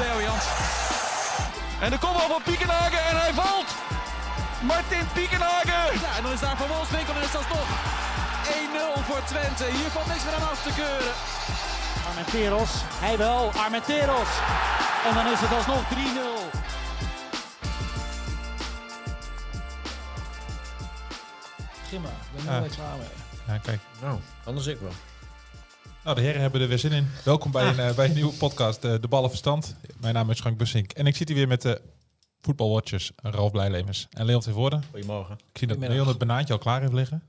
Theo Jans. En de kopbal van Piekenhagen en hij valt. Martin Piekenhagen. Ja, en dan is daar Van Wolfswinkel en is dat nog 1-0 voor Twente. Hier valt niks meer aan af te keuren. Armenteros, hij wel, Armenteros. En dan is het alsnog 3-0. Begin maar, ik ben er klaar mee. Ja, kijk. Nou, anders ik wel. Nou, de heren hebben er weer zin in. Welkom bij, een, eh, bij een nieuwe podcast, eh, De Ballen Verstand. Mijn naam is Frank Bussink. En ik zit hier weer met de voetbalwatchers Ralf Blijlevens en Leon ten Voorde. Goedemorgen. Ik zie dat. Leon het banaantje al klaar heeft liggen.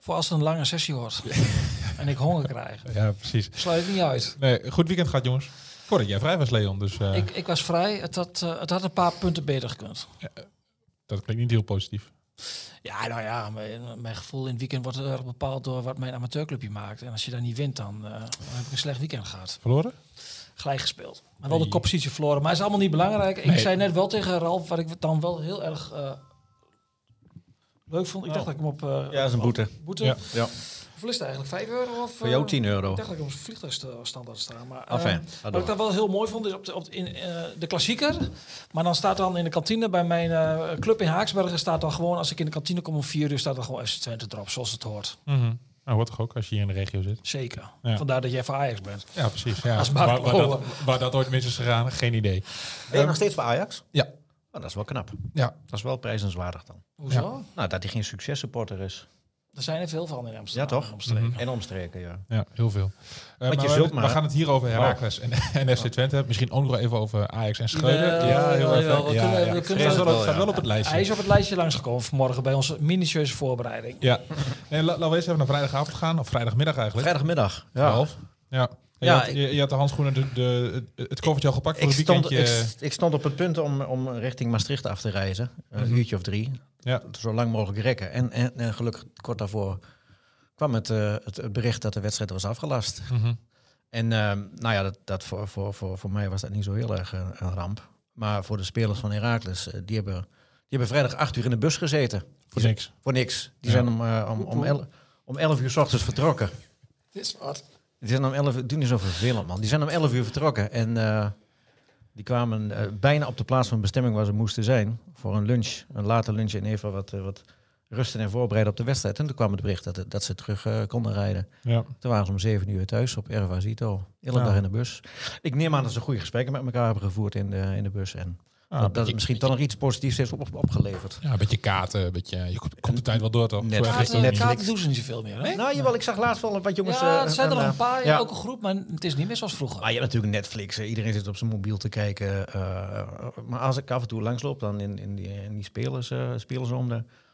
Voor als het een lange sessie wordt. en ik honger krijg. Ja, precies. Sluit het niet uit. Nee, goed weekend gehad, jongens. Voordat jij vrij was, Leon. Dus eh, Ik, ik was vrij. Het had, eh, het had een paar punten beter gekund. dat klinkt niet heel positief. Ja, nou ja, mijn, mijn gevoel in het weekend wordt erg bepaald door wat mijn amateurclubje maakt. En als je daar niet wint, dan, eh, dan heb ik een slecht weekend gehad. Verloren? Gelijk gespeeld. Maar wel de koppositie verloren. Maar het is allemaal niet belangrijk. Ik zei net wel tegen Ralf, wat ik dan wel heel erg eh, leuk vond. Ik dacht dat ik hem op... eh, Ja, dat is een boete. boete. Ja. Ja. Hoeveel is het eigenlijk? 5 euro? Of, Voor jou eh, 10 euro. Ik dacht dat ik op staan. Maar, eh, Enfin, ga wat ik dan wel heel mooi vond, is op de, op de, in, eh, de klassieker. Maar dan staat dan in de kantine bij mijn eh, club in Haaksbergen... staat dan gewoon, als ik in de kantine kom om 4 uur... staat dan gewoon FC Twente erop, zoals het hoort. Mhm. Nou, hoort toch ook als je hier in de regio zit. Zeker. Ja. Vandaar dat jij voor Ajax bent. Ja, precies. Ja. Als Waar, waar, dat, waar dat ooit mis is gegaan, geen idee. Ben je nog steeds bij Ajax? Ja. Oh, dat is wel knap. Ja. Dat is wel prijzenswaardig dan. Hoezo? Nou, dat hij geen successupporter is. Er zijn er veel van in Amsterdam. Ja, toch? en omstreken. Mhm. En omstreken, ja. Ja, heel veel. Eh, je maar zult we, maar- we gaan het hier over Herakles en, en FC Twente. Misschien ook nog even over Ajax en Schreuder. Ja, heel even. ja, kunnen- ja. staat wel op- Ja. staat wel op het lijstje. Hij is op het lijstje langsgekomen vanmorgen bij onze minutieuze voorbereiding. Ja. Nee, la- laten we eens even naar vrijdagavond gaan. Of vrijdagmiddag eigenlijk. Vrijdagmiddag. Ja. Ja. Je, Ja, had, ik- je, je had de handschoenen, de, de, het koffertje al gepakt voor Ik het stond, ik, ik stond op het punt om, om richting Maastricht af te reizen. Een Mhm. uurtje of drie. Ja. Zo lang mogelijk rekken. En, en, en gelukkig kort daarvoor kwam het, eh, het, het bericht dat de wedstrijd was afgelast. Mhm. En ehm, nou ja, dat, dat voor, voor, voor, voor mij was dat niet zo heel erg een, een ramp. Maar voor de spelers van Heracles, eh, die, hebben, die hebben vrijdag acht uur in de bus gezeten. Voor niks. zijn- Voor niks. Die Ja. zijn om, eh, om, om, el- om elf uur s ochtends vertrokken. Het is wat. Die zijn om 11 uur, doe niet zo vervelend man. Die zijn om 11 uur vertrokken en eh, die kwamen eh, bijna op de plaats van bestemming waar ze moesten zijn. Voor een lunch, een late lunch en even wat, eh, wat rusten en voorbereiden op de wedstrijd. En toen kwam het bericht dat, dat ze terug konden rijden. Ja. Toen waren ze om 7 uur thuis op Erva Zito. Hele Ja. dag in de bus. Ik neem aan dat ze goede gesprekken met elkaar hebben gevoerd in de, in de bus. En Ah, dat, dat beetje- het misschien toch nog iets positiefs heeft op, opgeleverd. Ja, een beetje kaarten. Een beetje, je komt, de tijd wel door, toch? Net- is niet. Netflix. kaarten doen ze niet zoveel meer. Hè? Nou, jawel, ik zag laatst wel wat jongens... ja, eh, er zijn er een, nog eh, een paar in ja. elke groep, maar het is niet meer zoals vroeger. Maar je hebt natuurlijk Netflix. eh, Iedereen zit op zijn mobiel te kijken. eh, maar als ik af en toe langsloop dan in, in die, in die spelers, eh spelersom,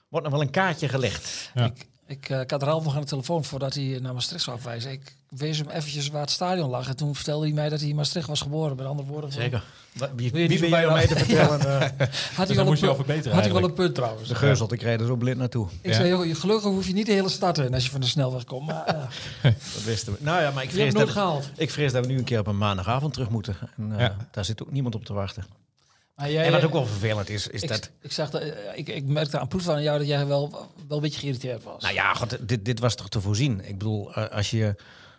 wordt nog wel een kaartje gelegd. Ja. Ik, ik eh, ik had Ralf nog aan de telefoon voordat hij naar Maastricht zou afwijzen. Ik wees hem eventjes waar het stadion lag. En toen vertelde hij mij dat hij in Maastricht was geboren. Met andere woorden. van- Wa- Wie, Wil je wie niet ben jij om mij te vertellen? eh, Had hij Dus wel moest je al punt- verbeteren Had hij wel een punt trouwens. de geuzel, ik rijd er zo blind naartoe. Ik Ja. zei, joh, gelukkig hoef je niet de hele stad in als je van de snelweg komt. Maar ja, Dat wisten we. Nou ja, maar ik je vrees, dat, gehaald. ik vrees dat we nu een keer op een maandagavond terug moeten. En, eh, Ja. Daar zit ook niemand op te wachten. Maar jij, en wat ook wel vervelend is, is ik, dat... ik, zag dat, eh, ik, ik merkte aan proef van jou dat jij wel, wel een beetje geïrriteerd was. Nou ja, god, dit, dit was toch te voorzien. Ik bedoel, eh, als je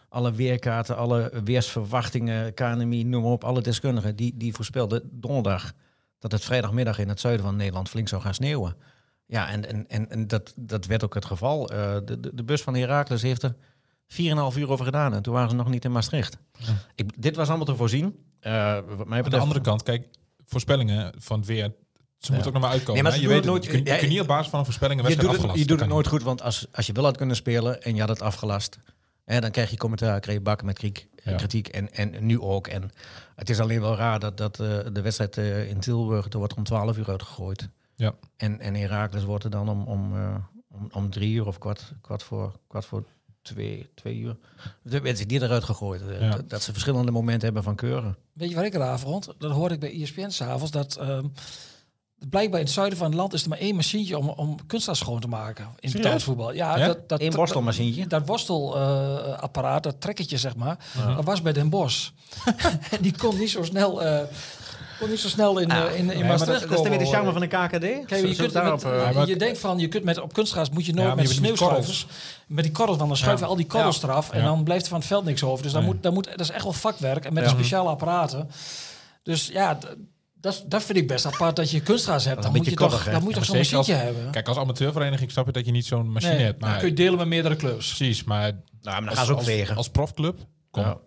alle weerkaarten, alle weersverwachtingen, KNMI, noem maar op, alle deskundigen, die, die voorspelden donderdag dat het vrijdagmiddag in het zuiden van Nederland flink zou gaan sneeuwen. Ja, en, en, en, en dat, dat werd ook het geval. Eh, de, de, de bus van Heracles heeft er 4,5 uur over gedaan en toen waren ze nog niet in Maastricht. Ja. Ik, dit was allemaal te voorzien. Eh, wat mij Aan de andere kant, kijk, voorspellingen van het weer. Ze moeten ook nog maar uitkomen. Nee, maar je, weet, het het, nooit- je, kunt, je niet op basis van een voorspelling een je doet wedstrijd het, afgelast. je doet het Dat nooit goed, want als, als je wel had kunnen spelen en je had het afgelast, hè, dan krijg je commentaar, krijg je bakken met kriek, Ja. kritiek en, en nu ook. En het is alleen wel raar dat, dat eh, de wedstrijd eh, in Tilburg, er wordt om 12 uur uitgegooid. Ja. En, en Herakles wordt er dan om, om, eh, om, om drie uur of kwart, kwart, voor, kwart voor twee, twee uur. De werd die eruit gegooid. Eh, Ja. dat- ze verschillende momenten hebben van keuren. Weet je waar ik raar vond? Dat hoorde ik bij ESPN s'avonds. Dat ehm, blijkbaar in het zuiden van het land is er maar één machientje om, om kunstgras schoon te maken. In Serieus? betaald voetbal. Ja, Ja? dat, dat, Eén borstelmachientje. Dat, dat worstelapparaat, dat trekkertje zeg maar, dat was bij Den Bosch. en die kon niet zo snel, eh, kon niet zo snel in, eh, in, in maar Maastricht dat, dat is dan weer de komen charme van de KKD. Kijk, je, kunt daarop, met, eh, maar- je denkt van, je kunt met, op kunstgras moet je nooit Ja, met sneeuwschuivers. Met die korrels, want dan schuiven Ja. al die korrels Ja. eraf. En Ja. dan blijft er van het veld niks over. Dus dan Nee. moet, dan moet, dat is echt wel vakwerk. En met Ja. de speciale apparaten. Dus ja, dat, is- dat vind ik best apart dat je kunstgras hebt. Dan moet je toch, dan moet je toch zo'n machientje hebben. Kijk, als amateurvereniging snap je dat je niet zo'n machine Nee, hebt. Maar dan kun je delen met meerdere clubs. precies, maar nou, maar dan als, gaan ze ook als, wegen. als profclub, kom. Ja.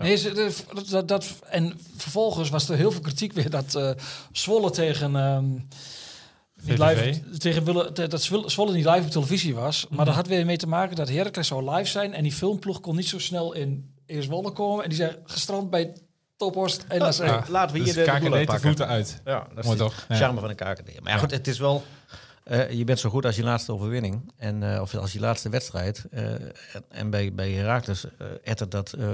Nee, ze- de- dat, dat, dat- en vervolgens was er heel veel kritiek weer dat eh Zwolle tegen... ehm, niet live, tegen Wille, te- dat Zwolle Zwolle niet live op televisie was. Maar dat had weer mee te maken dat Heracles zou live zijn. En die filmploeg kon niet zo snel in Eerswolle komen. En die zijn gestrand bij Tophorst en NAC. Ja. Laten we Dus hier de, de KKD te uitpakken. voeten uit. Ja, dat is Mooi de toch? Ja. charme van de KKD. Maar ja, goed, het is wel... eh, je bent zo goed als je laatste overwinning. En, eh, of als je laatste wedstrijd. Eh, en, en bij, bij Herakles uh, ettert dat eh,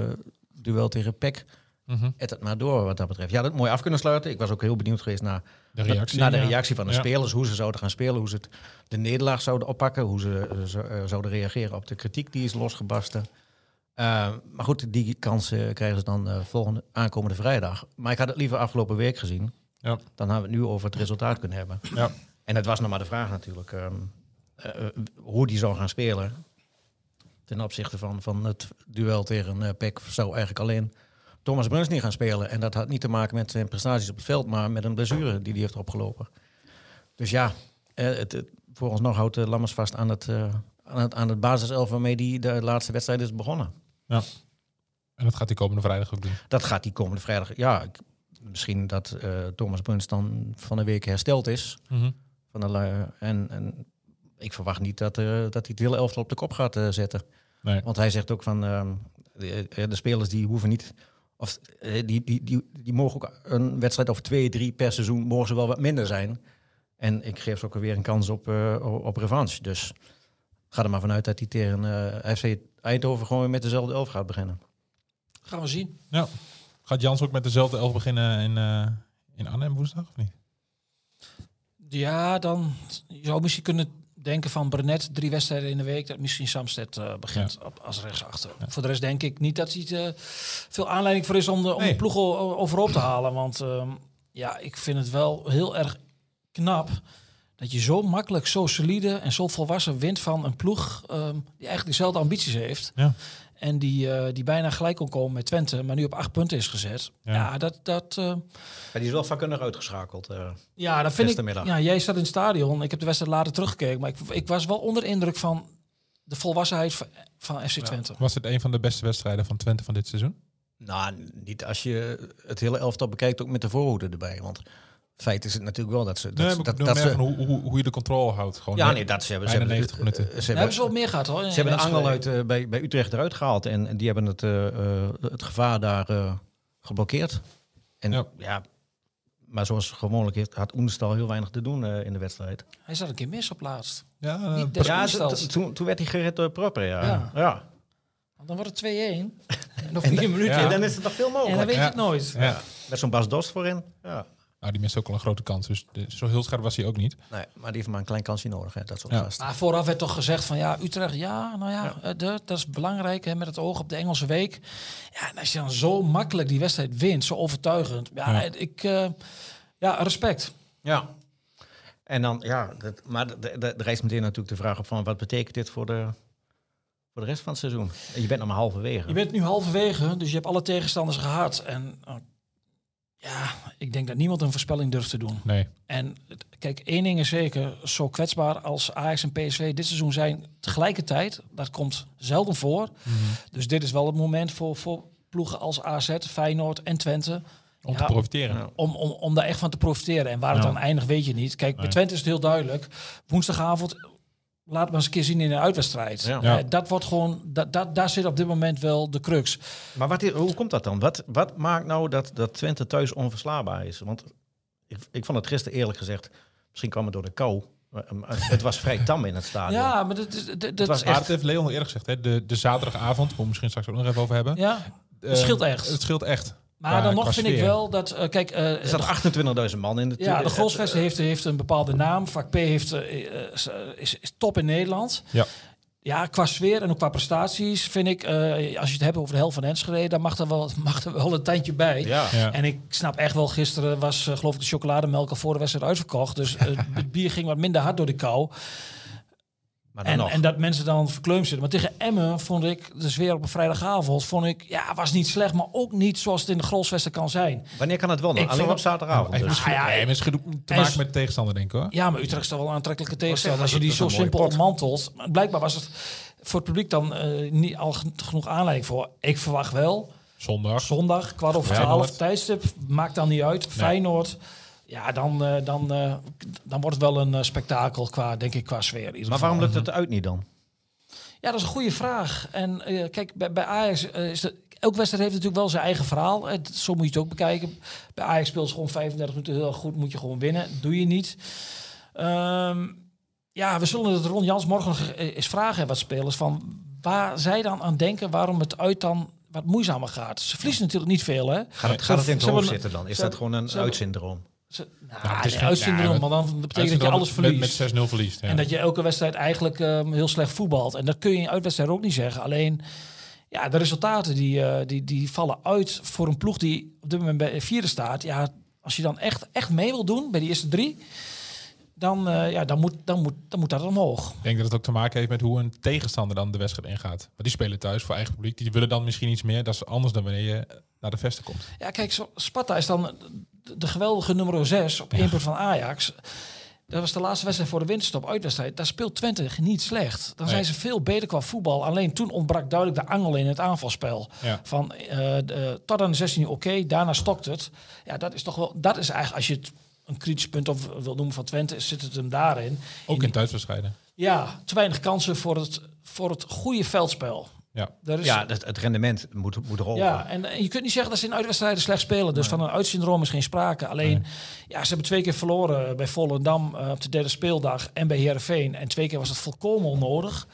duel tegen PEC... Mhm. ettert maar door wat dat betreft. Ja, dat mooi af kunnen sluiten. Ik was ook heel benieuwd geweest naar De reactie. naar de ja. reactie van de Ja. spelers. Hoe ze zouden gaan spelen. Hoe ze het, de nederlaag zouden oppakken. Hoe ze eh, eh, zouden reageren op de kritiek die is losgebarsten. Eh, maar goed, die kans eh, krijgen ze dan volgende, aankomende vrijdag. Maar ik had het liever afgelopen week gezien. Ja. Dan hadden we het nu over het resultaat kunnen hebben. Ja. En het was nog maar de vraag natuurlijk. ehm, eh, eh, hoe die zou gaan spelen. Ten opzichte van, van het duel tegen eh PEC zou eigenlijk alleen Thomas Bruns niet gaan spelen. En dat had niet te maken met zijn prestaties op het veld, maar met een blessure die hij heeft opgelopen. Dus ja, eh, het, het, vooralsnog houdt uh, Lammers vast aan het, uh, aan het, aan het basiself waarmee die de laatste wedstrijd is begonnen. Ja. En dat gaat hij komende vrijdag ook doen. Dat gaat die komende vrijdag. Ja, ik, misschien dat uh, Thomas Bruns dan van een week hersteld is. Mhm. Van de, en, en ik verwacht niet dat, uh, dat hij het hele elftal op de kop gaat uh, zetten. Nee. Want hij zegt ook van ehm, de, de spelers die hoeven niet. Of eh, die, die, die, die mogen ook een wedstrijd of twee, drie per seizoen mogen ze wel wat minder zijn. En ik geef ze ook weer een kans op, uh, op revanche. Dus ga er maar vanuit dat hij tegen uh, FC Eindhoven gewoon met dezelfde elf gaat beginnen. Gaan we zien. Ja. Gaat Jans ook met dezelfde elf beginnen in, uh, in Arnhem woensdag of niet? Ja, dan je zou misschien kunnen denken van Brenet, drie wedstrijden in de week, dat misschien Samsted uh, begint ja. op, als rechtsachter. Ja. Voor de rest denk ik niet dat hij uh, veel aanleiding voor is om de, om nee. de ploeg overhoop te halen. Want uh, ja, ik vind het wel heel erg knap dat je zo makkelijk, zo solide en zo volwassen wint van een ploeg um, die eigenlijk dezelfde ambities heeft. Ja. En die, uh, die bijna gelijk kon komen met Twente, maar nu op acht punten is gezet. Ja, ja dat... dat uh, ja, die is wel vakkundig uitgeschakeld. Uh, ja, dat vind ik... Ja, jij zat in het stadion. Ik heb de wedstrijd later teruggekeken. Maar ik, ik was wel onder indruk van de volwassenheid van, van FC Twente. Ja. Was het een van de beste wedstrijden van Twente van dit seizoen? Nou, niet als je het hele elftal bekijkt, ook met de voorhoede erbij. Want feit is het natuurlijk wel dat ze... Dat, nee, dat, dat, ze, hoe, hoe, hoe je de controle houdt. Gewoon ja, nee, dat ze hebben... Ze hebben 90 minuten. Ze hebben, hebben ze wel meer gehad hoor. Ze hebben de angel uit, uh, bij, bij Utrecht eruit gehaald. En, en die hebben het, uh, uh, het gevaar daar uh, geblokkeerd. En ja. ja. maar zoals gewoonlijk heeft, had Oenestal heel weinig te doen uh, in de wedstrijd. Hij zat een keer mis op laatst. Ja, Niet ja toen, toen werd hij gered door Proper, ja. ja. ja. Dan wordt het 2-1. Nog vier minuten. Ja. En dan is het nog veel mogelijk. En dan weet je het nooit. Ja. Met zo'n Bas Dost voorin. Ja. Nou, die mist ook al een grote kans. Dus de, zo heel scherp was hij ook niet. Nee, maar die heeft maar een klein kansje nodig. Hè, dat soort ja. Maar vooraf werd toch gezegd van ja, Utrecht, ja, nou ja, ja. De, dat is belangrijk hè, met het oog op de Engelse week. Ja, en als je dan zo makkelijk die wedstrijd wint, zo overtuigend. Ja, ja. ik, uh, ja, respect. Ja. En dan, ja, dat, maar er rijst meteen natuurlijk de vraag op van wat betekent dit voor de, voor de rest van het seizoen? Je bent nog maar halverwege. Je bent nu halverwege, dus je hebt alle tegenstanders gehad. En uh, ja, ik denk dat niemand een voorspelling durft te doen. Nee. En kijk, één ding is zeker, zo kwetsbaar als Ajax en PSV dit seizoen zijn tegelijkertijd, dat komt zelden voor. Mm -hmm. Dus dit is wel het moment voor, voor ploegen als AZ, Feyenoord en Twente. Om ja, te profiteren. Om, om, om daar echt van te profiteren. En waar het dan eindigt, weet je niet. Kijk, bij nee. Twente is het heel duidelijk. Woensdagavond, laat maar eens een keer zien in een uitwedstrijd. Ja. Uh, dat wordt gewoon, dat, dat, daar zit op dit moment wel de crux. Maar wat, hoe komt dat dan? Wat, wat maakt nou dat, dat Twente thuis onverslaanbaar is? Want ik, ik vond het gisteren eerlijk gezegd, misschien kwam het door de kou. Maar, maar het was vrij tam in het stadion. Ja, maar dat, is- dat, dat, Het was echt... dat heeft Leon al eerder gezegd. Hè? De, de zaterdagavond, waar we misschien straks ook nog even over hebben. ja, het scheelt Eh, echt. Het scheelt echt. Maar dan nog vind ik wel dat, eh, kijk, eh, Er zat 28.000 man in de ja, de Grolsvesten heeft, heeft een bepaalde naam. Vak P heeft, eh, is, is top in Nederland. Ja. Ja, qua sfeer en ook qua prestaties vind ik, eh, als je het hebt over de helft van Enschede, dan mag er wel, mag er wel een tandje bij. Ja. Ja. En ik snap echt wel, gisteren was geloof ik de chocolademelk al voor de wedstrijd uitverkocht. Dus het bier ging wat minder hard door de kou. Maar dan En, nog. en dat mensen dan verkleumd zitten. Maar tegen Emmen vond ik, dus weer op een vrijdagavond, vond ik, ja, was niet slecht, maar ook niet zoals het in de Grolsvesten kan zijn. Wanneer kan het wel? Alleen op zaterdagavond. Dus. misschien, Ah, ja, te en maken met de tegenstander, denk ik hoor. Ja, maar Utrecht is toch wel een aantrekkelijke tegenstander als je die is zo simpel pot. ontmantelt. Maar blijkbaar was het voor het publiek dan eh, niet al gen- genoeg aanleiding voor. Ik verwacht wel, Zondag. zondag, kwart over twaalf, tijdstip, maakt dan niet uit. Feyenoord, ja, dan, eh, dan, eh, dan wordt het wel een eh, spektakel qua, denk ik, qua sfeer. Maar geval. waarom lukt het uit niet dan? Ja, dat is een goede vraag. En kijk, bij, bij Ajax is de, elke wedstrijd heeft natuurlijk wel zijn eigen verhaal. Het, zo moet je het ook bekijken. Bij Ajax speelt ze gewoon 35 minuten heel goed, moet je gewoon winnen. Doe je niet. Ehm, ja, we zullen het Ron Jans morgen eens vragen wat spelers van waar zij dan aan denken, waarom het uit dan wat moeizamer gaat. Ze verliezen natuurlijk niet veel, hè? Gaat het, Ze- gaat het in het hoofd zitten dan? Is dat gewoon een uitsyndroom? Ze, nou, het is nee, geen- uitsyndroom, ja, maar dan betekent dat je alles verliest. Met 6-0 verliest. Ja. En dat je elke wedstrijd eigenlijk ehm, heel slecht voetbalt. En dat kun je in uitwedstrijd ook niet zeggen. Alleen, ja, de resultaten die, eh, die, die vallen uit voor een ploeg die op dit moment bij vierde staat. Ja, als je dan echt, echt mee wil doen bij die eerste drie, dan, eh, ja, dan, moet, dan, moet, dan moet dat omhoog. Ik denk dat het ook te maken heeft met hoe een tegenstander dan de wedstrijd ingaat. Want die spelen thuis voor eigen publiek. Die willen dan misschien iets meer. Dat is anders dan wanneer je naar de vesten komt. Ja, kijk, Sparta is dan de, geweldige nummer 6 op één punt van Ajax. Dat was de laatste wedstrijd voor de winterstop, uitwedstrijd. Daar speelt Twente niet slecht. Dan zijn ze veel beter qua voetbal. Alleen toen ontbrak duidelijk de angel in het aanvalspel. Ja. Van eh, de, tot aan de 16 oké, daarna stokt het. Ja, dat is toch wel, dat is eigenlijk, als je het een kritisch punt op wil noemen van Twente, zit het hem daarin. Ook In in thuiswedstrijden. Ja, te weinig kansen voor het, voor het goede veldspel. Ja. Daar is, Ja, het, het rendement moet, moet rollen. ja, en, en je kunt niet zeggen dat ze in uitwedstrijden slecht spelen. Dus van een uitsyndroom is geen sprake. Alleen, ja, ze hebben twee keer verloren bij Volendam eh, op de derde speeldag en bij Heerenveen. En twee keer was het volkomen onnodig.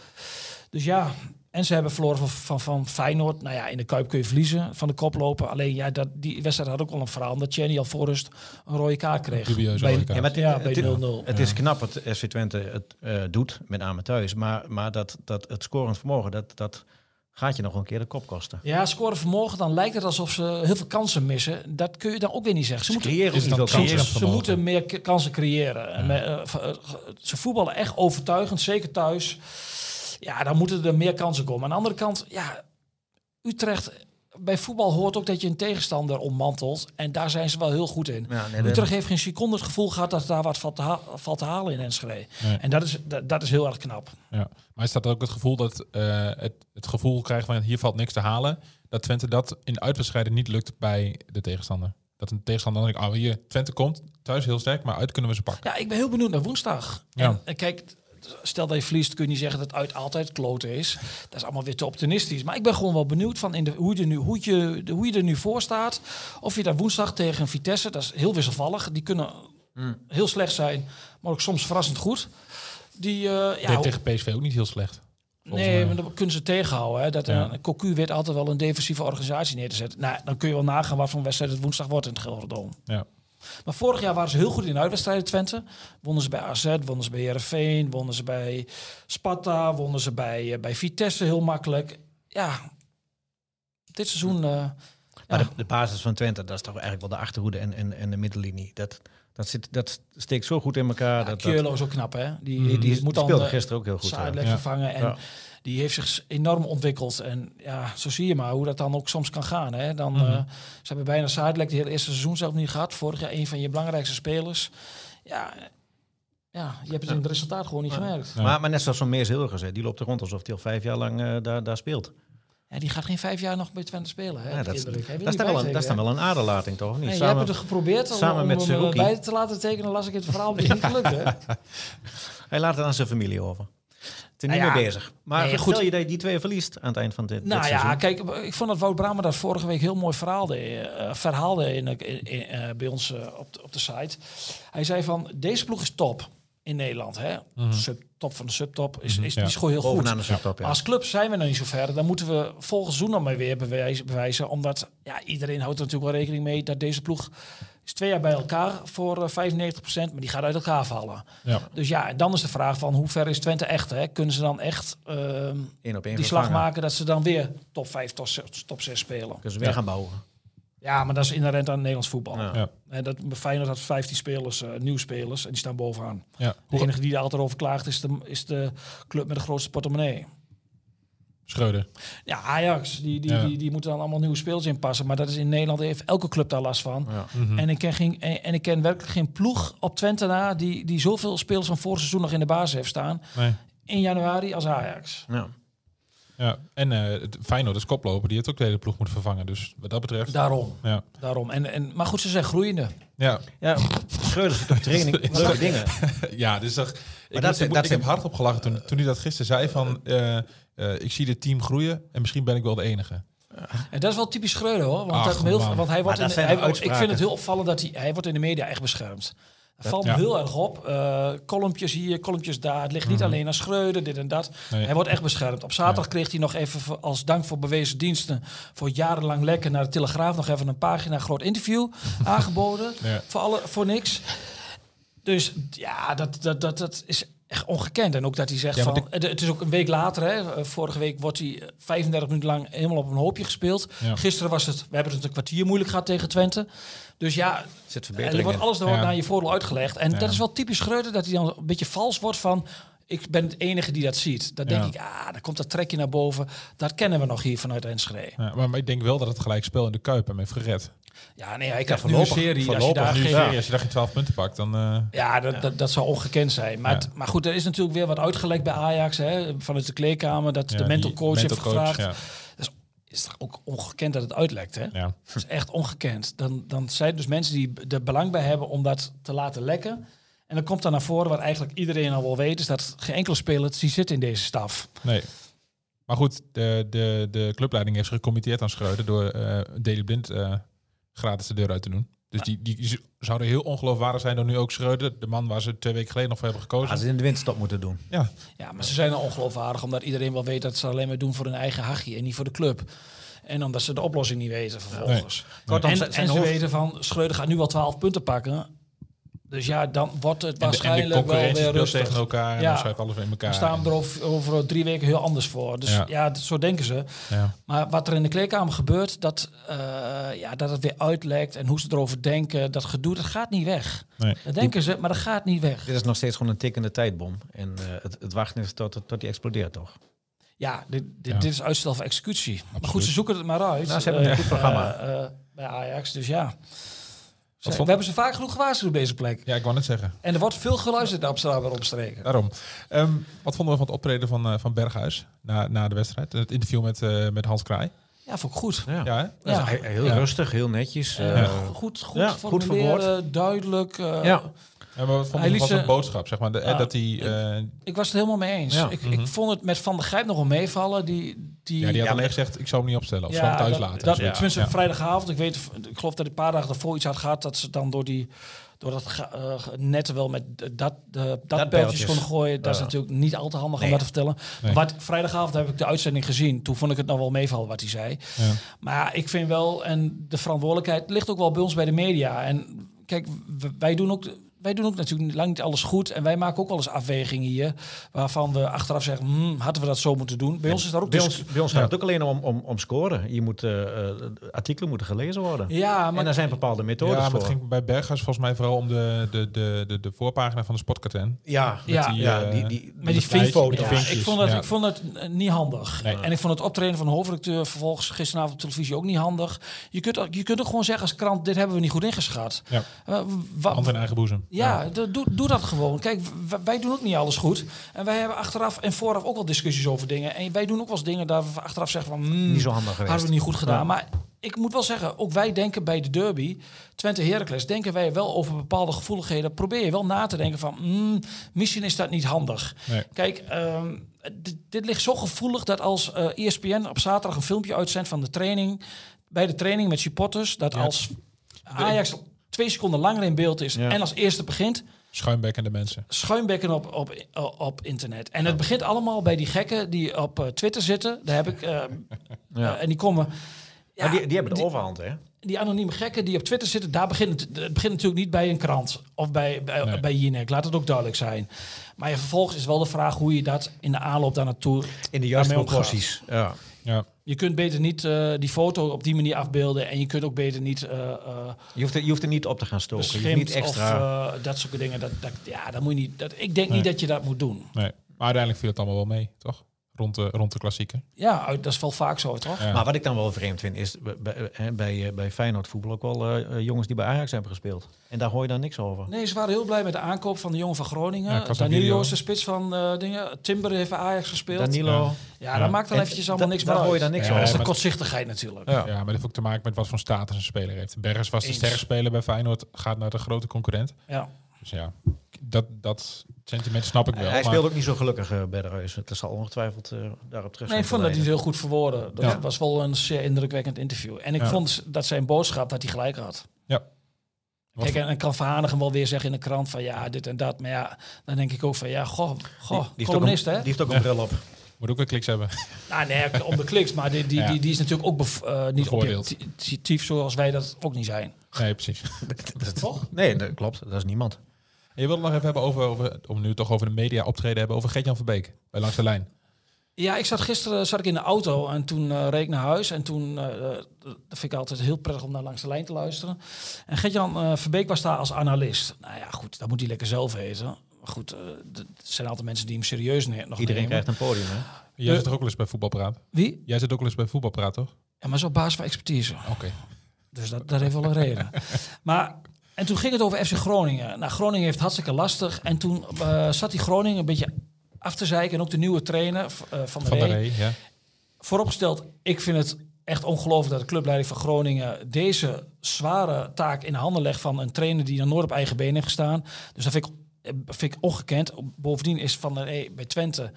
Dus ja, en ze hebben verloren van, van, van Feyenoord. Nou ja, in de Kuip kun je verliezen van de koploper. Alleen, ja, dat, die wedstrijd had ook wel een verhaal. Omdat Chenny al voor rust een rode kaart kreeg. Dubieuze bij, rode kaart. Ja, maar het, Ja, het- bij 0-0. Het is knap wat FC Twente het eh, doet, met name thuis. Maar, maar dat, dat het scorend vermogen, dat, dat gaat je nog een keer de kop kosten. Ja, scoren vanmorgen, dan lijkt het alsof ze heel veel kansen missen. Dat kun je dan ook weer niet zeggen. Ze Ze moeten creëren dan kansen. Ze moeten meer kansen creëren. En met, eh, eh, ze voetballen echt overtuigend, zeker thuis. Ja, dan moeten er meer kansen komen. Aan de andere kant, ja, Utrecht. Bij voetbal hoort ook dat je een tegenstander ommantelt. En daar zijn ze wel heel goed in. Ja, nee, Utrecht heeft geen seconde het gevoel gehad dat daar wat valt te, ha- valt te halen in Enschede. Nee. En dat is, dat, dat is heel erg knap. Ja. Maar is dat ook het gevoel dat eh, het, het gevoel krijgt van hier valt niks te halen. Dat Twente dat in uitwedstrijden niet lukt bij de tegenstander. Dat een tegenstander dan denkt, oh hier, Twente komt thuis heel sterk, maar uit kunnen we ze pakken. Ja, ik ben heel benieuwd naar woensdag. Ja. En, en kijk, stel dat je verliest, kun je niet zeggen dat uit altijd kloten is. Dat is allemaal weer te optimistisch. Maar ik ben gewoon wel benieuwd van in de, hoe, je er nu, hoe, je, de- hoe je er nu voor staat. Of je daar woensdag tegen Vitesse, dat is heel wisselvallig. Die kunnen heel slecht zijn, maar ook soms verrassend goed. Die, eh, ja, tegen PSV ook niet heel slecht. Nee, maar dan kunnen ze tegenhouden. Hè. Dat Ja. een Cocu weet altijd wel een defensieve organisatie neer te zetten. Nou, dan kun je wel nagaan wat voor een wedstrijd het woensdag wordt in het Gelderdoom. Ja. Maar vorig jaar waren ze heel goed in uitwedstrijden Twente. Wonnen ze bij AZ, wonnen ze bij Heerenveen, wonnen ze bij Sparta, wonnen ze bij, eh, bij Vitesse heel makkelijk. Ja, dit seizoen... eh, Maar ja. de, de basis van Twente, dat is toch eigenlijk wel de achterhoede en, en, en de middenlinie. Dat, dat, zit, dat steekt zo goed in elkaar. Ja, dat, is ook knap, hè? Die, die, die, moet dan speelde eh, gisteren ook heel goed. Ja. vervangen. En Ja. Die heeft zich enorm ontwikkeld. En ja, zo zie je maar hoe dat dan ook soms kan gaan. Hè? Dan, eh, ze hebben bijna Sadilek de hele eerste seizoen zelf niet gehad. Vorig jaar een van je belangrijkste spelers. Ja, ja je hebt het in het resultaat gewoon niet gemerkt. Ja. Maar, maar net zoals zo'n Meers Hilgers, hè, die loopt er rond alsof hij al vijf jaar lang eh, daar, daar speelt. Ja, die gaat geen vijf jaar nog bij Twente spelen. Hè, Ja, dat, is, dat, dan wel een, dat is dan bijtekenen, wel een aderlating, toch? Niet? Nee, jij hebt het er geprobeerd om, samen om met hem Seruki. bij te laten tekenen. las ik het verhaal, maar het niet gelukt. Hè? Hij laat het aan zijn familie over. Het is niet Nou ja, mee bezig. Maar nee, goed, stel je dat je die twee verliest aan het eind van dit, Nou dit ja, seizoen. kijk, ik vond dat Wout Bramer dat vorige week heel mooi verhaalde, eh, verhaalde in, in, in, eh, bij ons eh, op, de, op de site. Hij zei van, deze ploeg is top. In Nederland. Hè? Mhm. Sub, top van de subtop is, is, ja. die is gewoon heel goed. De subtop, ja. Als club zijn we nog niet zo ver. Dan moeten we volgend seizoen dan maar weer bewijzen, bewijzen. Omdat ja, iedereen houdt er natuurlijk wel rekening mee dat deze ploeg is twee jaar bij elkaar voor eh, 95%, maar die gaat uit elkaar vallen. Ja. Dus ja, en dan is de vraag van hoe ver is Twente echt? Hè? Kunnen ze dan echt ehm, op die slag vervangen. maken dat ze dan weer top 5, top 6, top 6 spelen? Kunnen ze weer Ja. gaan bouwen. Ja, maar dat is inherent aan het Nederlands voetbal. Ja. Ja. En dat Feyenoord had 15 spelers, eh nieuwe spelers, en die staan bovenaan. Ja. De enige die er altijd over klaagt is de, is de club met de grootste portemonnee. Schreuder. Ja, Ajax, die, die, Ja. die, die moeten dan allemaal nieuwe spelers inpassen. Maar dat is in Nederland, heeft elke club daar last van. Ja. Mhm. En, ik ken geen, en, en ik ken werkelijk geen ploeg op Twente na die, die zoveel spelers van vorig seizoen nog in de basis heeft staan. Nee. In januari als Ajax. Ja. Ja. En eh het Feyenoord is koploper, die heeft ook de hele ploeg moeten vervangen. Dus wat dat betreft... Daarom. Ja. daarom. En, en, maar goed, ze zijn groeiende. Ja. ja, Schreuder zit op training. Leuke dingen. ja, dus ik, dat moet- ik, dat ik heb hard op gelachen toen, toen hij dat gisteren zei van... eh, eh, ik zie dit team groeien en misschien ben ik wel de enige. En dat is wel typisch Schreuder hoor. Want, Ach, dat heel, man. want hij wordt in, hij, ik vind het heel opvallend dat hij, hij wordt in de media echt beschermd. Het valt me heel erg op. Uh, kolompjes hier, kolompjes daar. Het ligt niet alleen aan Schreuder, dit en dat. Mhm. Nee. Hij wordt echt beschermd. Op zaterdag kreeg hij nog even als dank voor bewezen diensten... voor jarenlang lekker naar de Telegraaf... nog even een pagina groot interview aangeboden. Voor, alle, voor niks. Dus ja, dat, dat, dat, dat is echt ongekend. En ook dat hij zegt Ja, van... Het het is ook een week later, hè. Eh, Vorige week wordt hij 35 minuten lang helemaal op een hoopje gespeeld. Ja. Gisteren was het... We hebben het een kwartier moeilijk gehad tegen Twente. Dus ja, Zit en er wordt alles er Ja. naar je voordeel uitgelegd. En Ja. dat is wel typisch Schreuder, dat hij dan een beetje vals wordt van... Ik ben het enige die dat ziet. Dan denk Ja. ik, ah, dan komt dat trekje naar boven. Dat kennen we nog hier vanuit Enschede. Ja, maar, maar ik denk wel dat het gelijk spel in de Kuip hem heeft gered. Ja, nee, nu een voorlopig- serie. Als je daar geen, serie, als je daar geen 12 punten pakt, dan... eh, Ja, dat, Dat, dat zou ongekend zijn. Maar, Ja. het- maar goed, er is natuurlijk weer wat uitgelekt bij Ajax. Hè, vanuit de kleedkamer. Dat ja, de mental coach mental heeft gevraagd. Is toch ook ongekend dat het uitlekt, hè? Ja. Dat is echt ongekend. Dan, dan zijn dus mensen die er belang bij hebben om dat te laten lekken. En dan komt dan naar voren wat eigenlijk iedereen al wel weet... is dat geen enkele speler die zit in deze staf. Nee. Maar goed, de, de, de clubleiding heeft zich gecommitteerd aan Schreuder door Daily Blind eh, gratis de deur uit te doen. Dus die, die zouden heel ongeloofwaardig zijn door nu ook Schreuder, de man waar ze twee weken geleden nog voor hebben gekozen. Als ze in de winststop moeten doen. Ja, Ja, maar ze zijn al ongeloofwaardig... omdat iedereen wel weet dat ze alleen maar doen voor hun eigen hachje... en niet voor de club. En omdat ze de oplossing niet weten vervolgens. Kortom, en ze hoofd- weten van, Schreuder gaat nu wel 12 punten pakken. Dus ja, dan wordt het en de, en de waarschijnlijk wel weer rustig. tegen elkaar en Ja. dan schuift alles in elkaar. We staan er over, over drie weken heel anders voor. Dus ja, zo denken ze. Ja. Maar wat er in de kleedkamer gebeurt, dat, eh, ja, dat het weer uitlekt en hoe ze erover denken, dat gedoe, dat gaat niet weg. Nee. Dat denken ze, maar dat gaat niet weg. Dit is nog steeds gewoon een tikkende tijdbom. En eh, het, het wachten is tot, tot die explodeert, toch? Ja, dit, dit, Ja. dit is uitstel van executie. Maar goed, ze zoeken het maar uit. Nou, ze hebben een eh, goed programma. bij Ajax, dus ja. We hebben ze vaak genoeg gewaarschuwd op deze plek. ja, ik wou net zeggen. En er wordt veel geluisterd naar op straat en omstreken. Daarom. Ehm, wat vonden we van het optreden van, eh, van Berghuis na, na de wedstrijd? Het interview met, eh, met Hans Kraai. Ja, vond ik goed. Ja. Ja, Heel Ja. rustig, heel netjes. Eh, goed, goed, ja, goed goed formuleren, duidelijk. eh, Ja. Ja, maar wat liet van zijn ze- boodschap? Zeg maar, de, Ja. dat hij... eh, Ik was het helemaal mee eens. Ja. Ik, Mhm. ik vond het met Van der Grijp nog wel meevallen. Die, die, ja, die had Ja, alleen gezegd, ik zou hem niet opstellen. Of zou hem thuis dat, laten. Dat, Zoiets. Tenminste, Ja. vrijdagavond. Ik, weet, ik geloof dat hij een paar dagen daarvoor iets had gehad... dat ze dan door, die, door dat eh, net wel met dat, de, dat beltjes konden gooien. Dat is Ja. natuurlijk niet al te handig Nee. om dat te vertellen. Nee. Wat, vrijdagavond heb ik de uitzending gezien. Toen vond ik het nog wel meevallen wat hij zei. Ja. Maar ik vind wel, en de verantwoordelijkheid ligt ook wel bij ons bij de media. En kijk, wij doen ook. Wij doen ook natuurlijk lang niet alles goed. En wij maken ook wel eens afwegingen hier. Waarvan we achteraf zeggen, hmm, hadden we dat zo moeten doen. Bij ons is daar ook bij, dus- ons, bij ons gaat het ook alleen om, om, om scoren. Je moet, eh, eh, artikelen moeten gelezen worden. Ja, en maar daar zijn bepaalde methodes Ja, maar voor. het ging bij Berghuis volgens mij vooral om de, de, de, de, de voorpagina van de sportkarten. Ja, Met Ja. die, ja eh, die, die, Met die die vink- foto's. Ja, vinkjes, ik, vond het, ja. ik vond eh, niet handig. Nee. En ik vond het optreden van de hoofdredacteur vervolgens gisteravond op televisie ook niet handig. Je kunt, ook- je kunt ook gewoon zeggen als krant, dit hebben we niet goed ingeschat. Ja. Hand in eigen boezem. Ja, doe, doe dat gewoon. Kijk, wij doen ook niet alles goed. En wij hebben achteraf en vooraf ook wel discussies over dingen. En wij doen ook wel eens dingen daar we achteraf zeggen van... hmm, Niet zo handig geweest. Hadden we niet goed gedaan. Ja. Maar ik moet wel zeggen, ook wij denken bij de derby, Twente Heracles, denken wij wel over bepaalde gevoeligheden. Probeer je wel na te denken van, hmm, misschien is dat niet handig. Nee. Kijk, ehm, dit, dit ligt zo gevoelig dat als eh ESPN op zaterdag een filmpje uitzendt van de training, bij de training met supporters, dat als Ajax twee seconden langer in beeld is Ja. en als eerste begint, Schuimbekkende mensen. schuimbekken op, op, op internet. En het begint allemaal bij die gekken die op eh, Twitter zitten. Daar heb ik... eh, Ja. eh, en die komen... Ja, Maar die, die hebben de die- overhand, hè? die anonieme gekken die op Twitter zitten, daar begint het, het begint natuurlijk niet bij een krant of bij, bij, Nee. bij Jinek. Laat het ook duidelijk zijn. Maar ja, vervolgens is wel de vraag hoe je dat in de aanloop daar naartoe. In de juiste proporties. Ja. Ja. Je kunt beter niet eh, die foto op die manier afbeelden en je kunt ook beter niet eh eh Je, hoeft er, je hoeft er niet op te gaan stoken. Je hoeft niet extra... of dat soort dingen. Dat, dat, ja, dat moet je niet. Dat, ik denk Nee. niet dat je dat moet doen. Nee. Maar uiteindelijk viel het allemaal wel mee, toch? Rond de, rond de klassieker. Ja, uit- dat is wel vaak zo, toch? Ja. Maar wat ik dan wel vreemd vind, is bij, bij, hè, bij, eh, bij Feyenoord voetbal ook wel eh, eh, jongens die bij Ajax hebben gespeeld. En daar hoor je dan niks over. Nee, ze waren heel blij met de aankoop van de jongen van Ja, Groningen. een Danilo is de spits van eh, dingen. Timber heeft bij Ajax gespeeld. Danilo. Ja. Ja, Ja. dat maakt dan En eventjes allemaal da- niks daar meer hoor je dan niks Ja, dat is over. de maar- kortzichtigheid natuurlijk. Ja. Ja, maar dat heeft ook te maken met wat voor status een speler heeft. Bergers was de Eens. sterkste speler bij Feyenoord, gaat naar de grote concurrent. Ja. Dus ja, dat, dat sentiment snap ik wel. Hij maar- speelde ook niet zo gelukkig uh, bij de Reus. Het zal ongetwijfeld eh, daarop terug Nee, ik vond dat hij het heel goed verwoordde. Dat Ja. was wel een zeer indrukwekkend interview. En ik Ja. vond dat zijn boodschap dat hij gelijk had. Ja. Wat Kijk, en dan kan Van Hanegem wel weer zeggen in de krant van ja, dit en dat. Maar ja, dan denk ik ook van ja, goh, goh die, heeft ook een, columnist die hè? heeft ook een bril op. Moet ook weer kliks hebben. Nou nee, om de kliks. Maar die, die, Ja. die, die is natuurlijk ook bev- eh, niet Bevoordeeld. objectief zoals wij dat ook niet zijn. Nee, precies. Toch? Nee, dat klopt. Dat is niemand. En je wilde nog even hebben over, over om nu toch over de media optreden hebben, over Gert-Jan Verbeek bij Langs de Lijn. Ja, ik zat gisteren zat ik in de auto en toen eh reed ik naar huis. En toen, eh, eh, dat vind ik altijd heel prettig om naar langs de lijn te luisteren. En Gert-Jan eh, Verbeek was daar als analist. Nou ja, goed, dat moet hij lekker zelf weten. Maar goed, het zijn altijd mensen die hem serieus ne nog Iedereen nemen. krijgt een podium, hè? Jij zit toch ook wel eens bij Voetbalpraat? Wie? Jij zit ook wel eens bij Voetbalpraat, toch? Ja, maar zo op basis van expertise. Oké. Dus dat, dat heeft wel een reden. Maar, en toen ging het over FC Groningen. Nou, Groningen heeft het hartstikke lastig. En toen eh, zat die Groningen een beetje af te zeiken. En ook de nieuwe trainer eh, van de Van der Ree. Ree, ja. Vooropgesteld, ik vind het echt ongelooflijk dat de clubleiding van Groningen deze zware taak in de handen legt van een trainer die nog nooit op eigen benen heeft gestaan. Dus dat vind ik, eh, vind ik ongekend. Bovendien is Van der Ree bij Twente,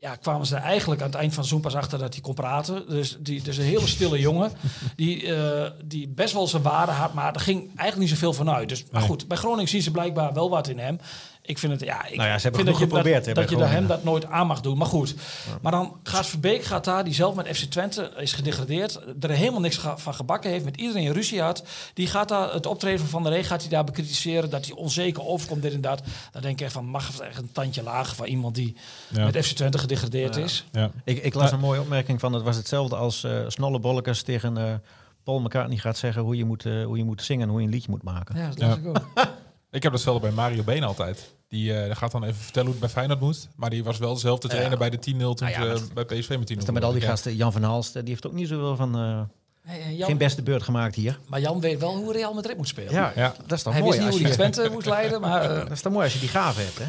ja, kwamen ze eigenlijk aan het eind van seizoen pas achter dat hij kon praten. Dus, die, dus een hele stille jongen, die, eh, die best wel zijn waarde had, maar er ging eigenlijk niet zoveel van uit. Dus, maar goed, bij Groningen zien ze blijkbaar wel wat in hem. Ik vind het, ja, ik Nou ja, ze hebben vind dat je, geprobeerd, dat, dat je hem dat nooit aan mag doen. Maar goed, maar dan gaat Verbeek gaat daar, die zelf met FC Twente is gedegradeerd, er helemaal niks van gebakken heeft, met iedereen ruzie had. Die gaat daar het optreden van der Ree gaat hij daar bekritiseren, dat hij onzeker overkomt, dit en dat. Dan denk ik echt van, mag het echt een tandje lager van iemand die Ja. met FC Twente gedegradeerd is. ja. Ik, ik las een mooie opmerking van, het was hetzelfde als eh Snolle Bollekes tegen eh Paul McCartney gaat zeggen hoe je, moet, eh, hoe je moet zingen en hoe je een liedje moet maken. Ja, dat Ja. las ik ook. Ik heb datzelfde bij Mario Been altijd. Die eh, gaat dan even vertellen hoe het bij Feyenoord moet. Maar die was wel dezelfde trainer bij de 10-0 toen Nou ja, ze, bij PSV met 10-0. Dus dan met al die gasten, Jan van Halst, eh, die heeft ook niet zoveel van, eh, Hey, hey, Jan, geen beste beurt gemaakt hier. maar Jan weet wel hoe Real Madrid moet spelen. Ja, Ja. dat is toch Hij mooi wist niet als hoe hij Twente moest leiden, maar dat is toch mooi als je die gave hebt, hè?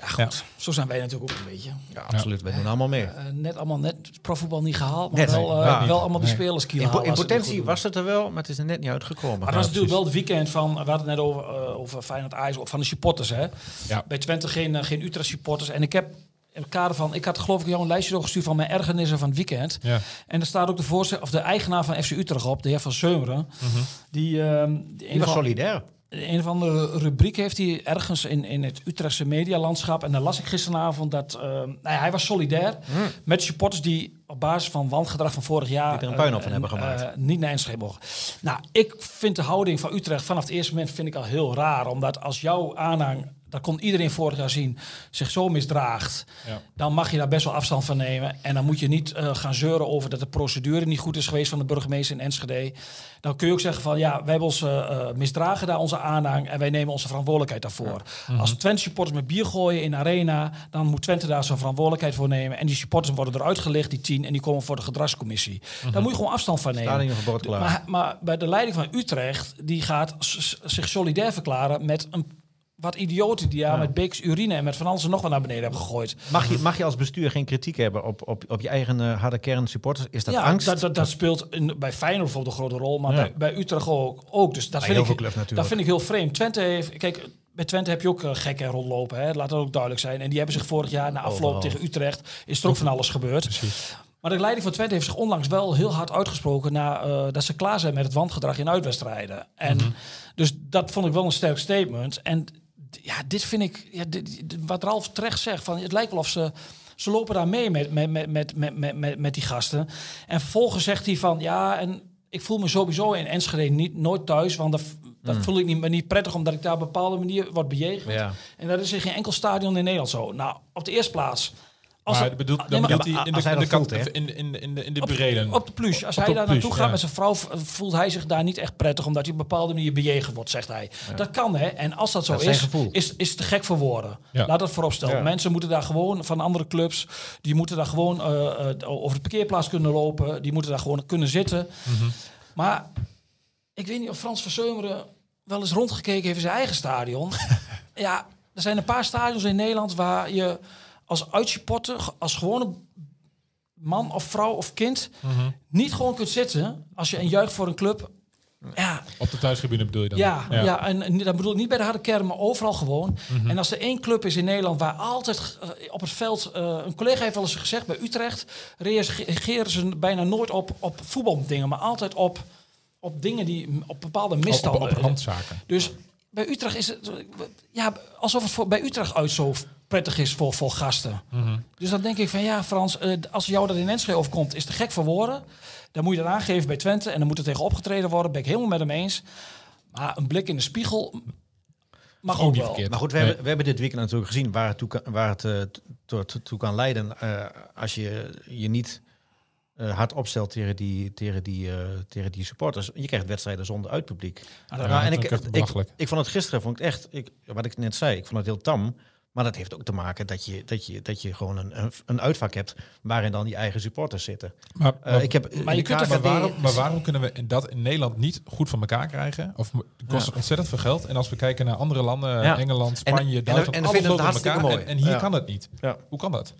Ja, goed. Zo zijn wij natuurlijk ook een beetje. Ja, absoluut. We doen allemaal mee. Eh, net allemaal net profvoetbal niet gehaald, maar Net, wel, nee. eh, wel allemaal die spelers In, po- in potentie was het er wel, maar het is er net niet uitgekomen. Maar dat was natuurlijk wel het weekend van, we hadden het net over, eh, over Feyenoord Ajax, van de supporters. Hè? Ja. Bij Twente geen, eh, geen Utrecht supporters. En ik heb in het kader van, ik had geloof ik jou een lijstje doorgestuurd van mijn ergernissen van het weekend. Ja. En er staat ook de, voorzitter, of de eigenaar van FC Utrecht op, de heer Van Zeumeren. Die, ehm, die Die was van, solidair. Een of andere rubriek heeft hij ergens in, in het Utrechtse medialandschap. En daar las ik gisteravond dat ehm, nou ja, hij was solidair met supporters die op basis van wangedrag van vorig jaar... Die er een puinhoop eh, van hebben eh, gemaakt. niet naar Enschede mogen. Nou, ik vind de houding van Utrecht vanaf het eerste moment vind ik al heel raar. Omdat als jouw aanhang, dat kon iedereen vorig jaar zien, zich zo misdraagt... Ja. dan mag je daar best wel afstand van nemen. En dan moet je niet eh, gaan zeuren over dat de procedure niet goed is geweest van de burgemeester in Enschede. Dan kun je ook zeggen van ja, wij hebben ons eh, eh, misdragen daar onze aanhang en wij nemen onze verantwoordelijkheid daarvoor. Als Twente supporters met bier gooien in de arena, dan moet Twente daar zijn verantwoordelijkheid voor nemen. En die supporters worden eruit gelicht, die tien, en die komen voor de gedragscommissie. Daar moet je gewoon afstand van nemen. Maar, maar bij de leiding van Utrecht, die gaat s- zich solidair verklaren met een wat idioten die daar met Beeks urine en met van alles en nog wat naar beneden hebben gegooid. Mag je, mag je als bestuur geen kritiek hebben op, op, op je eigen eh, harde kern supporters? Is dat ja, angst? Dat, dat, dat speelt in, bij Feyenoord bijvoorbeeld een grote rol, maar bij, bij Utrecht ook. ook. Dus dat vind, heel ik, dat vind ik heel vreemd. Twente heeft, kijk, bij Twente heb je ook uh, gekken rondlopen, hè? laat dat ook duidelijk zijn. En die hebben zich vorig jaar na afloop Overal. tegen Utrecht, is er ook van alles gebeurd. Precies. Maar de leiding van Twente heeft zich onlangs wel heel hard uitgesproken na, eh, dat ze klaar zijn met het wandgedrag in uitwedstrijden. En Mhm. dus dat vond ik wel een sterk statement. En ja, dit vind ik, ja, dit, dit- wat Ralf terecht zegt, van, het lijkt wel of ze, ze lopen daar mee met, met, met, met, met, met, met, die gasten. En vervolgens zegt hij van, ja, en ik voel me sowieso in Enschede niet, nooit thuis, want dat, dat voel ik niet, me niet prettig, omdat ik daar op een bepaalde manier word bejegend. Ja. En dat is in geen enkel stadion in Nederland zo. Nou, op de eerste plaats. Als maar bedoelt, nee, dan bedoelt hij in de, in de, in, in, in, de, in de op, de plus. Als Op hij daar naartoe gaat ja. met zijn vrouw, voelt hij zich daar niet echt prettig, omdat hij op een bepaalde manier bejegend wordt, zegt hij. Dat kan, hè? En als dat zo Dat is is, gevoel. is, te gek voor woorden. Ja. Laat dat vooropstellen. Mensen moeten daar gewoon van andere clubs, die moeten daar gewoon eh, eh, over de parkeerplaats kunnen lopen, die moeten daar gewoon kunnen zitten. Mhm. Maar ik weet niet of Frans Verseumeren wel eens rondgekeken heeft in zijn eigen stadion. ja, er zijn een paar stadions in Nederland waar je als uitsupporter, als gewone man of vrouw of kind, Mhm. niet gewoon kunt zitten als je een juicht voor een club. Ja, Op de thuistribune bedoel je dan? ja, ja. en, en dat bedoel ik niet bij de harde kern, maar overal gewoon. Mhm. En als er één club is in Nederland waar altijd eh, op het veld... eh, een collega heeft wel eens gezegd, bij Utrecht reageren ze bijna nooit op, op voetbaldingen, maar altijd op, op dingen die op bepaalde Op, op, misstanden... op randzaken. Dus bij Utrecht is het ja, alsof het voor, bij Utrecht uit zo prettig is voor, voor gasten. Mhm. Dus dan denk ik van ja, Frans, eh, als jou dat in Enschede overkomt, is te gek voor woorden. Dan moet je dat aangeven bij Twente en dan moet er tegen opgetreden worden. Ben ik helemaal met hem eens. Maar een blik in de spiegel mag Ook ook niet wel. verkeerd. Maar goed, we, Nee. hebben, we hebben dit weekend natuurlijk gezien waar het toe kan, waar het, eh, tot, toe kan leiden eh, als je je niet eh, hard opstelt tegen die, tegen, die, eh, tegen die supporters. Je krijgt wedstrijden zonder uitpubliek. Ja, Nou, en ik, ik, ik vond het gisteren vond ik echt, ik, wat ik net zei, ik vond het heel tam. Maar dat heeft ook te maken dat je, dat je, dat je gewoon een, een, een uitvak hebt waarin dan die eigen supporters zitten. Maar, Eh, ik heb, Maar je kunt maar, waarom, maar waarom kunnen we dat in Nederland niet goed van elkaar krijgen? Of kost ontzettend veel geld. En als we kijken naar andere landen, Ja. Engeland, En- Spanje, en- Duitsland, en dan alles loopt elkaar. En, mooi. en hier Ja. kan het niet. Ja. Hoe kan dat?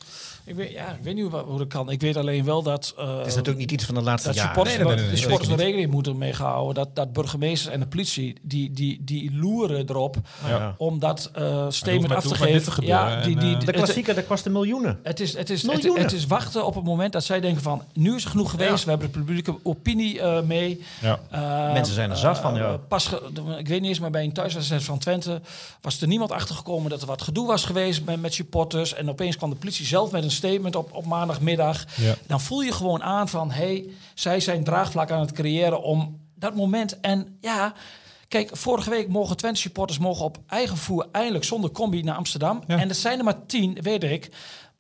Ik weet, ja, ik weet niet hoe, hoe dat kan. Ik weet alleen wel dat... eh, Het is natuurlijk niet iets van de laatste dat jaren. supporters, Nee, nee, nee, nee, de supporters er rekening moeten mee gehouden. Dat, dat burgemeesters en de politie, die, die, die loeren erop Ja. om dat eh statement af te geven. Te gebeuren. ja, die, En, die, eh, De klassieker, dat kostte miljoenen. Het is, het, is, het, Miljoenen. het is wachten op het moment dat zij denken van... nu is het genoeg geweest, Ja. we hebben de publieke opinie eh, mee. Ja. Eh, Mensen zijn er zat van, ja. pas ik weet niet eens, maar bij een thuiswedstrijd van Twente... was er niemand achtergekomen dat er wat gedoe was geweest met, met supporters. En opeens kwam de politie zelf met een statement op, op maandagmiddag. Ja. Dan voel je gewoon aan van... hey, zij zijn draagvlak aan het creëren om dat moment... En ja... Kijk, vorige week mogen Twente supporters mogen op eigen voer eindelijk zonder combi naar Amsterdam. Ja. En dat zijn er maar tien, weet ik.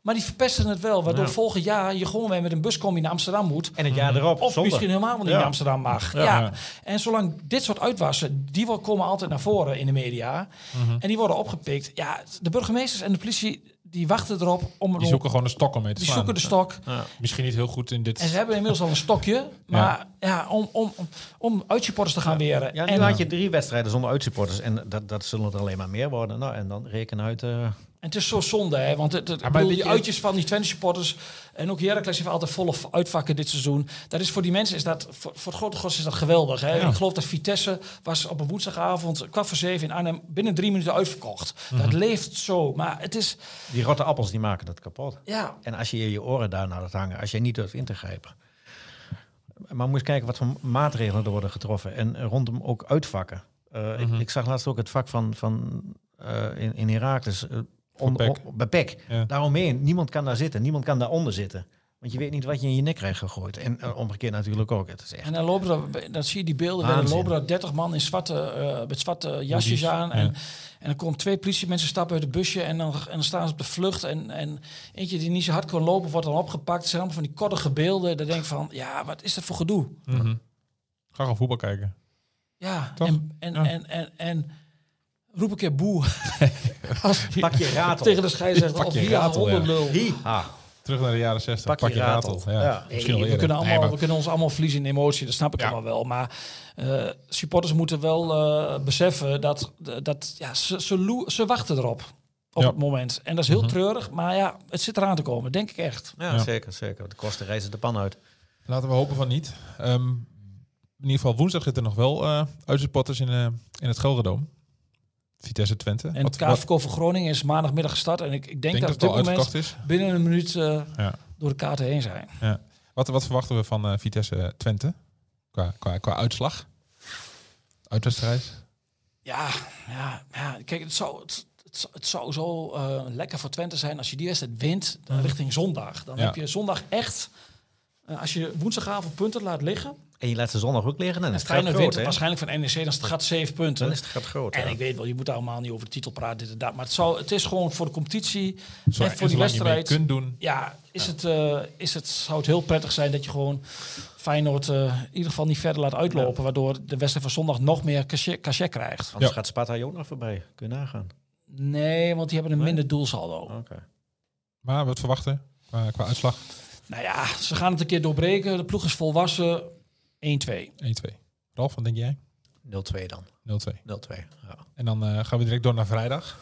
Maar die verpesten het wel, waardoor Ja. volgend jaar je gewoon weer met een buscombi naar Amsterdam moet. En het jaar erop, Of zonder. misschien helemaal niet Ja. naar Amsterdam mag. Ja. Ja. En zolang dit soort uitwassen, die komen altijd naar voren in de media. Mhm. En die worden opgepikt. Ja, de burgemeesters en de politie, die wachten erop om... Die zoeken gewoon een stok om mee te die slaan. zoeken de stok. Misschien niet heel goed in dit... En ze hebben inmiddels al een stokje. Maar ja, om, om, om, om uitsupporters te gaan weren. Ja, nu en, had je drie wedstrijden zonder uitsupporters. En dat, dat zullen er alleen maar meer worden. Nou, en dan reken uit... eh, En het is zo zonde, hè? Want het, het, bedoel, die je- uitjes van die Twente supporters en ook Heracles heeft altijd volle uitvakken dit seizoen. Dat is voor die mensen is dat voor, voor het grote gros is dat geweldig. Hè? Ik geloof dat Vitesse was op een woensdagavond kwart voor zeven in Arnhem binnen drie minuten uitverkocht. Dat leeft zo, maar het is die rotte appels die maken dat kapot. ja. En als je je oren daarna laat hangen, als je niet durft in te grijpen. Maar moet kijken wat voor maatregelen er worden getroffen. En rondom ook uitvakken. Eh, ik, ik zag laatst ook het vak van, van eh, in, in Herakles. eh, om- Pek. om- bij Pek. Ja. Daaromheen. Niemand kan daar zitten. Niemand kan daaronder zitten. Want je weet niet wat je in je nek krijgt gegooid. En eh, omgekeerd natuurlijk ook. Het is echt En dan lopen er, dat zie je die beelden, dan lopen er 30 man in zwarte, eh, met zwarte jasjes aan. ja. En, en dan komen twee politiemensen stappen uit het busje en dan, en dan staan ze op de vlucht. En, en eentje die niet zo hard kon lopen, wordt dan opgepakt. Het zijn allemaal van die koddige beelden. Dan denk ik van, ja, wat is dat voor gedoe? Mhm. Ga gewoon voetbal kijken. Ja, Toch? en, en, Ja. En, en, en, roep een keer boe. Als Pak je ratel. tegen de scheidsrechter Pak of je ratel, ja. Ah, Terug naar de jaren 60. Pak Pak, je ratel. ratel. Ja, Ja. Misschien al we, kunnen allemaal, Nee, maar- we kunnen ons allemaal verliezen in emotie, dat snap ik Ja. allemaal wel. Maar eh, supporters moeten wel eh, beseffen dat, dat ja, ze, ze, loe- ze wachten erop op Ja. het moment. En dat is heel treurig, maar ja, het zit eraan te komen, denk ik echt. ja, Ja. zeker, zeker. De kosten reizen de pan uit. Laten we hopen van niet. Ehm, in ieder geval woensdag zitten er nog wel eh uitsupporters in, eh, in het Gelredoom. Vitesse Twente. En Wat- het wat- KFK van Groningen is maandagmiddag gestart. En ik, ik denk, denk dat dat het dit is. binnen een minuut eh, Ja. door de kaarten heen zijn. Ja. Wat, wat verwachten we van eh, Vitesse Twente? Qua, qua, qua uitslag? Uitwedstrijd? Ja, ja, ja. Kijk, het zou, het, het, zou- het zou zo eh, lekker voor Twente zijn als je die wedstrijd wint dan richting zondag. Dan Ja. heb je zondag echt, eh, als je woensdagavond punten laat liggen, En je laat ze zondag ook liggen. Dan en is het gat Feyenoord groot, wint waarschijnlijk van NEC, dan gat zeven punten. Dan is het gat groot. En ja. ik weet wel, je moet allemaal niet over de titel praten, dit en dat. Maar het, zou, het is gewoon voor de competitie Zo, en voor die wedstrijd. kunt doen. Ja, is Het, eh, is het, zou het heel prettig zijn dat je gewoon Feyenoord eh, in ieder geval niet verder laat uitlopen. Waardoor de wedstrijd van zondag nog meer cachet, cachet krijgt. Anders Ja. gaat Sparta je ook nog voorbij. Kun je nagaan. Nee, want die hebben een Nee? minder doelsaldo. Oké. Maar wat verwachten qua, qua uitslag? 1-2. Nou ja, ze gaan het een keer doorbreken. De ploeg is volwassen. 1-2. Ralf, wat denk jij? 0-2 dan. 0-2. 0-2. Ja. En dan eh, gaan we direct door naar vrijdag.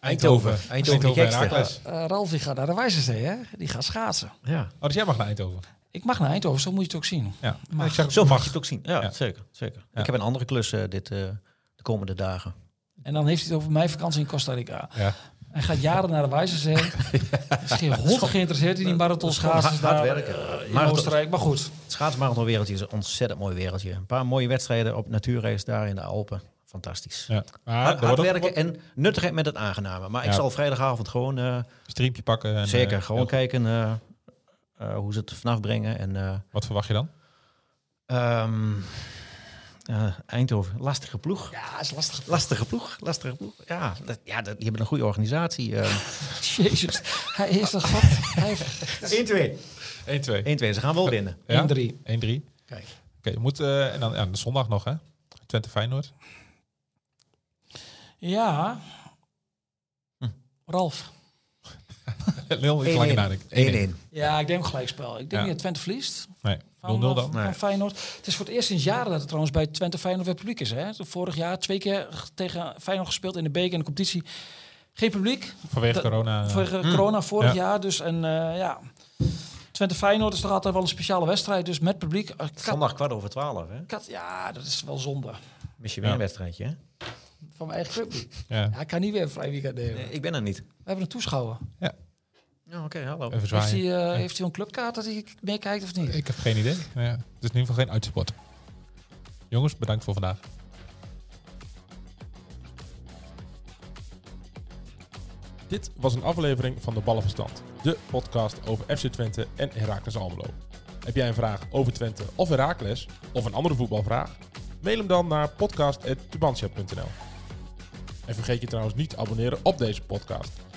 Eindhoven. Eindhoven, die gekste. Heracles. Eh, Ralf die gaat naar de Wijzerzee, hè? Die gaat schaatsen. Ja. Oh, dus jij mag naar Eindhoven. Ik mag naar Eindhoven, zo moet je het ook zien. Ja. Mag. Ik zeg, Zo mag mag. je het ook zien. Ja, Ja. zeker. zeker. Ja. Ik heb een andere klus eh, dit, eh, de komende dagen. En dan heeft hij het over mijn vakantie in Costa Rica. Ja. Hij gaat jaren naar de Wijzerzee. Hij is geen hond geïnteresseerd in die marathon schaatsen hard- hard daar werken. in Marathon- Oostenrijk. Maar goed, Het schaatsmarathonwereldje is een ontzettend mooi wereldje. Een paar mooie wedstrijden op natuurrace daar in de Alpen. Fantastisch. Ja. Maar Hard, er werken en nuttigheid met het aangename. Maar ik Ja. zal vrijdagavond gewoon, eh, een streampje pakken. En, zeker, eh, gewoon kijken eh, eh, hoe ze het vanaf brengen. En eh, Wat verwacht je dan? ehm, eh, Eindhoven, lastige ploeg. ja, is lastig. Lastige ploeg, lastige ploeg. Ja, dat, ja dat, die hebben een goede organisatie. eh. Jezus, hij is een gat. Hij heeft 1-2. 1-2. 1-2, ze gaan wel winnen. Ja? 1-3. 1-3. Kijk. Oké, je moet, eh, en dan ja, de zondag nog, hè? Twente Feyenoord. Ja. Hm. Ralf. Heel iets 1-1. langer nadenken. 1-1. Ja, ik denk gelijkspel. Ik denk Ja. niet dat Twente verliest. Nee, 0-0 Van, dan. eh, van Nee. Feyenoord. Het is voor het eerst sinds jaren dat het trouwens bij Twente Feyenoord weer publiek is. Hè? Vorig jaar twee keer tegen Feyenoord gespeeld in de beker en de competitie. Geen publiek. Vanwege corona. eh, Voor corona vorig Ja. jaar. Dus en eh, ja. Twente Feyenoord is toch altijd wel een speciale wedstrijd. Dus met publiek. Kat, Zondag kwart over twaalf, hè? kat, ja, dat is wel zonde. Mis je weer Ja. een wedstrijdje, hè? Van mijn eigen club. ja. Ja, ik kan niet weer een vrij weekend nemen. Nee, ik ben er niet. We hebben een toeschouwer. Ja, oké, hallo. Even Heeft eh, heeft hij een clubkaart dat hij meekijkt of niet? Ik heb geen idee. Ja, het is in ieder geval geen uitsport. Jongens, bedankt voor vandaag. Dit was een aflevering van de Ballenverstand. De podcast over FC Twente en Heracles Almelo. Heb jij een vraag over Twente of Heracles? Of een andere voetbalvraag? Mail hem dan naar podcast.tubantia.nl En vergeet je trouwens niet te abonneren op deze podcast.